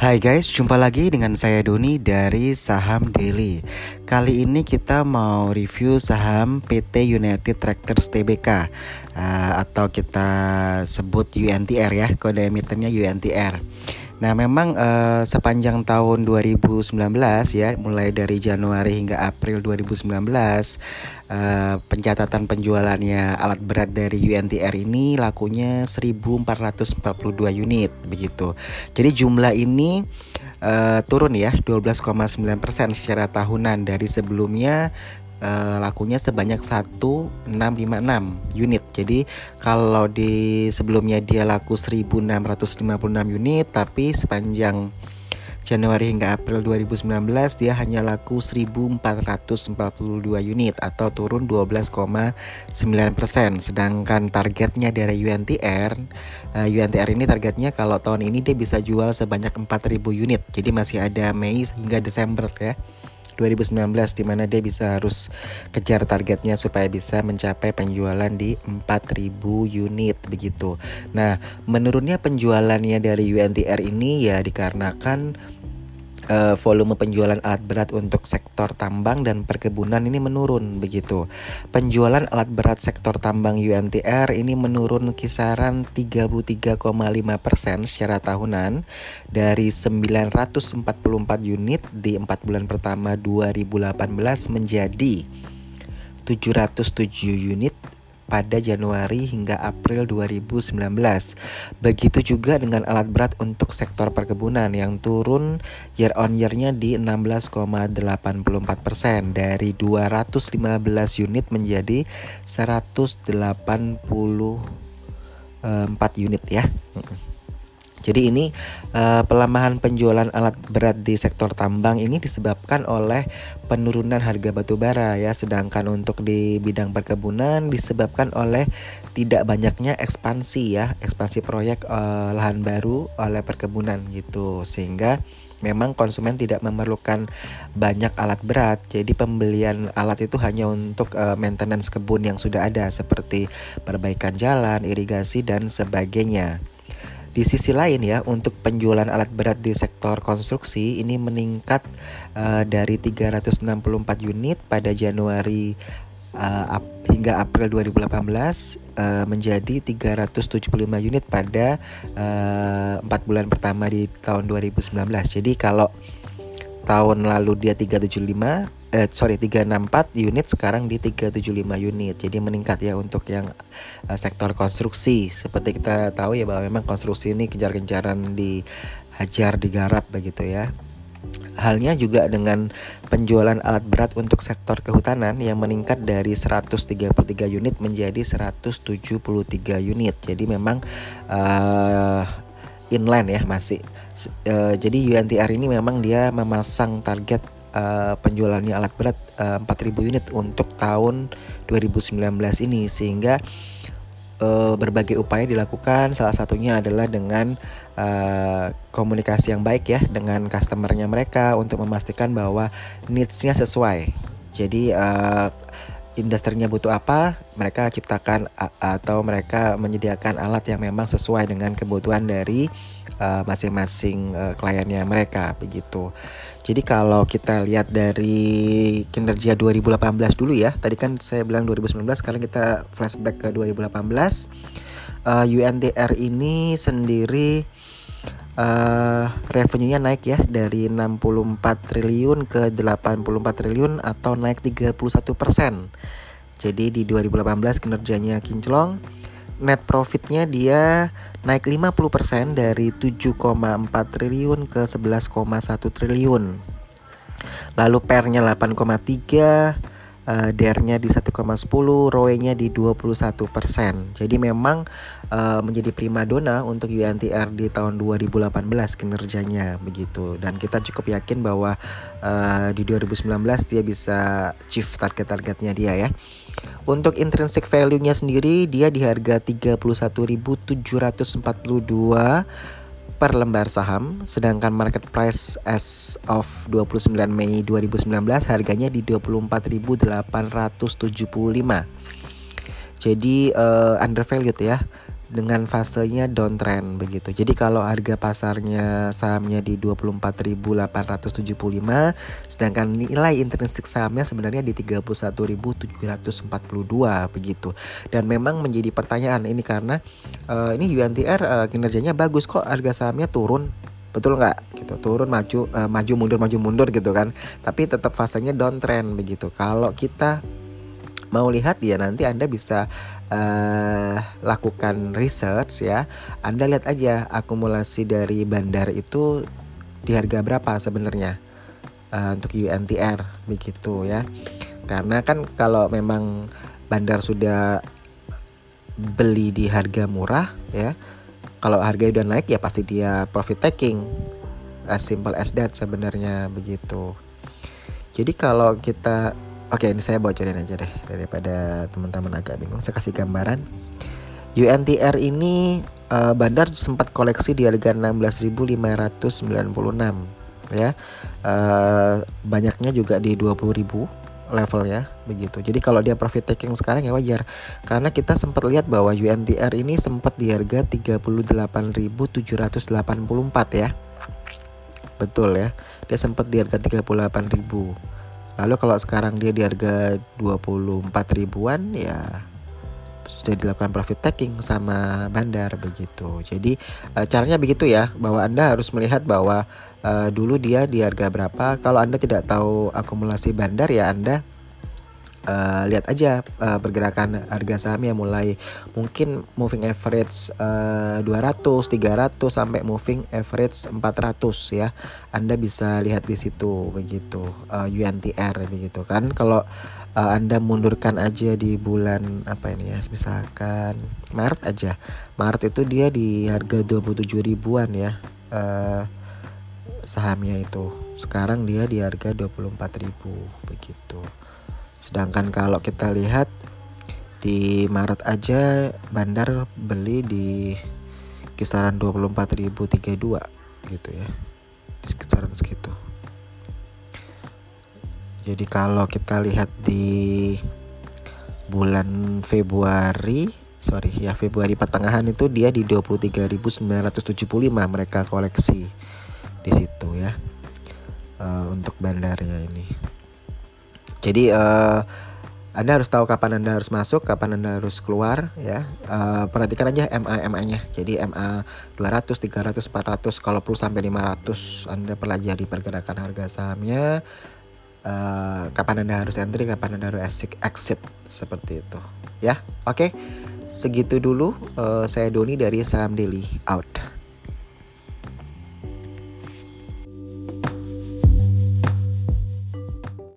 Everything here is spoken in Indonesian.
Hai guys, jumpa lagi dengan saya Doni dari Saham Daily. Kali ini kita mau review saham PT United Tractors Tbk uh, atau kita sebut UNTR ya, kode emitennya UNTR. Nah, memang uh, sepanjang tahun 2019 ya, mulai dari Januari hingga April 2019, uh, pencatatan penjualannya alat berat dari UNTR ini lakunya 1442 unit begitu. Jadi jumlah ini uh, turun ya 12,9% secara tahunan dari sebelumnya uh, lakunya sebanyak 1656 unit. Jadi kalau di sebelumnya dia laku 1656 unit tapi sepanjang Januari hingga April 2019 dia hanya laku 1442 unit atau turun 12,9% sedangkan targetnya dari UNTR uh, eh, UNTR ini targetnya kalau tahun ini dia bisa jual sebanyak 4000 unit. Jadi masih ada Mei hingga Desember ya 2019 di mana dia bisa harus kejar targetnya supaya bisa mencapai penjualan di 4000 unit begitu. Nah, menurunnya penjualannya dari UNTR ini ya dikarenakan uh, volume penjualan alat berat untuk sektor tambang dan perkebunan ini menurun begitu. Penjualan alat berat sektor tambang UNTR ini menurun kisaran 33,5% secara tahunan dari 944 unit di 4 bulan pertama 2018 menjadi 707 unit pada Januari hingga April 2019. Begitu juga dengan alat berat untuk sektor perkebunan yang turun year on year-nya di 16,84% dari 215 unit menjadi 184 unit ya. Jadi ini uh, pelemahan penjualan alat berat di sektor tambang ini disebabkan oleh penurunan harga batu bara ya, sedangkan untuk di bidang perkebunan disebabkan oleh tidak banyaknya ekspansi ya, ekspansi proyek uh, lahan baru oleh perkebunan gitu, sehingga memang konsumen tidak memerlukan banyak alat berat. Jadi pembelian alat itu hanya untuk uh, maintenance kebun yang sudah ada seperti perbaikan jalan, irigasi dan sebagainya. Di sisi lain ya, untuk penjualan alat berat di sektor konstruksi ini meningkat uh, dari 364 unit pada Januari uh, ap hingga April 2018 uh, menjadi 375 unit pada uh, bulan pertama di tahun 2019. Jadi kalau tahun lalu dia 375 eh sorry 364 unit sekarang di 375 unit jadi meningkat ya untuk yang uh, sektor konstruksi seperti kita tahu ya bahwa memang konstruksi ini kejar-kejaran dihajar digarap begitu ya Halnya juga dengan penjualan alat berat untuk sektor kehutanan yang meningkat dari 133 unit menjadi 173 unit. Jadi memang uh, inline ya masih. Uh, jadi UNTR ini memang dia memasang target uh, penjualannya alat berat uh, eh, 4000 unit untuk tahun 2019 ini. Sehingga uh, berbagai upaya dilakukan. Salah satunya adalah dengan uh, komunikasi yang baik ya dengan customernya mereka untuk memastikan bahwa needsnya sesuai. Jadi uh, industrinya butuh apa, mereka ciptakan atau mereka menyediakan alat yang memang sesuai dengan kebutuhan dari uh, masing-masing uh, kliennya mereka begitu. Jadi kalau kita lihat dari kinerja 2018 dulu ya, tadi kan saya bilang 2019, sekarang kita flashback ke 2018. Uh, UNTR ini sendiri uh, revenue-nya naik ya dari 64 triliun ke 84 triliun atau naik 31 persen. Jadi di 2018 kinerjanya kinclong, net profitnya dia naik 50% dari 7,4 triliun ke 11,1 triliun. Lalu pernya 8,3 uh, DER-nya di 1,10, ROE-nya di 21%. Jadi memang uh, menjadi primadona untuk UNTR di tahun 2018 kinerjanya begitu. Dan kita cukup yakin bahwa uh, di 2019 dia bisa achieve target-targetnya dia ya. Untuk intrinsic value-nya sendiri dia di harga 31.742 per lembar saham, sedangkan market price as of 29 Mei 2019 harganya di 24.875. Jadi uh, undervalued ya. Dengan fasenya downtrend begitu. Jadi kalau harga pasarnya sahamnya di 24.875 sedangkan nilai intrinsik sahamnya sebenarnya di 31.742 begitu. Dan memang menjadi pertanyaan ini karena uh, ini UNTR uh, kinerjanya bagus kok harga sahamnya turun. Betul nggak? Gitu. Turun maju uh, maju mundur maju mundur gitu kan. Tapi tetap fasenya downtrend begitu. Kalau kita mau lihat ya nanti Anda bisa uh, lakukan research ya. Anda lihat aja akumulasi dari bandar itu di harga berapa sebenarnya uh, untuk UNTR begitu ya. Karena kan kalau memang bandar sudah beli di harga murah ya. Kalau harga udah naik ya pasti dia profit taking. As simple as that sebenarnya begitu. Jadi kalau kita Oke, ini saya bocorin aja deh daripada teman-teman agak bingung. Saya kasih gambaran. UNTR ini uh, Bandar sempat koleksi di harga 16.596 ya. Uh, banyaknya juga di 20.000 levelnya begitu. Jadi kalau dia profit taking sekarang ya wajar. Karena kita sempat lihat bahwa UNTR ini sempat di harga 38.784 ya. Betul ya. Dia sempat di harga 38.000 Lalu kalau sekarang dia di harga 24 ribuan ya sudah dilakukan profit taking sama bandar begitu. Jadi uh, caranya begitu ya bahwa Anda harus melihat bahwa uh, dulu dia di harga berapa. Kalau Anda tidak tahu akumulasi bandar ya Anda uh, lihat aja uh, pergerakan harga saham ya mulai mungkin moving average uh, 200, 300 sampai moving average 400 ya. Anda bisa lihat di situ begitu uh, UNTR begitu kan. Kalau uh, Anda mundurkan aja di bulan apa ini ya misalkan Maret aja. Maret itu dia di harga 27 ribuan ya. Uh, sahamnya itu. Sekarang dia di harga 24.000 begitu. Sedangkan kalau kita lihat di Maret aja Bandar beli di kisaran 24.032 gitu ya. Di kisaran segitu. Jadi kalau kita lihat di bulan Februari sorry ya Februari pertengahan itu dia di 23.975 mereka koleksi di situ ya uh, untuk bandarnya ini jadi uh, anda harus tahu kapan Anda harus masuk, kapan Anda harus keluar ya. Uh, perhatikan aja MA MA-nya. Jadi MA 200, 300, 400 kalau perlu sampai 500 Anda pelajari pergerakan harga sahamnya. Uh, kapan Anda harus entry, kapan Anda harus exit, seperti itu. Ya. Oke. Okay? Segitu dulu uh, saya Doni dari Saham Daily out.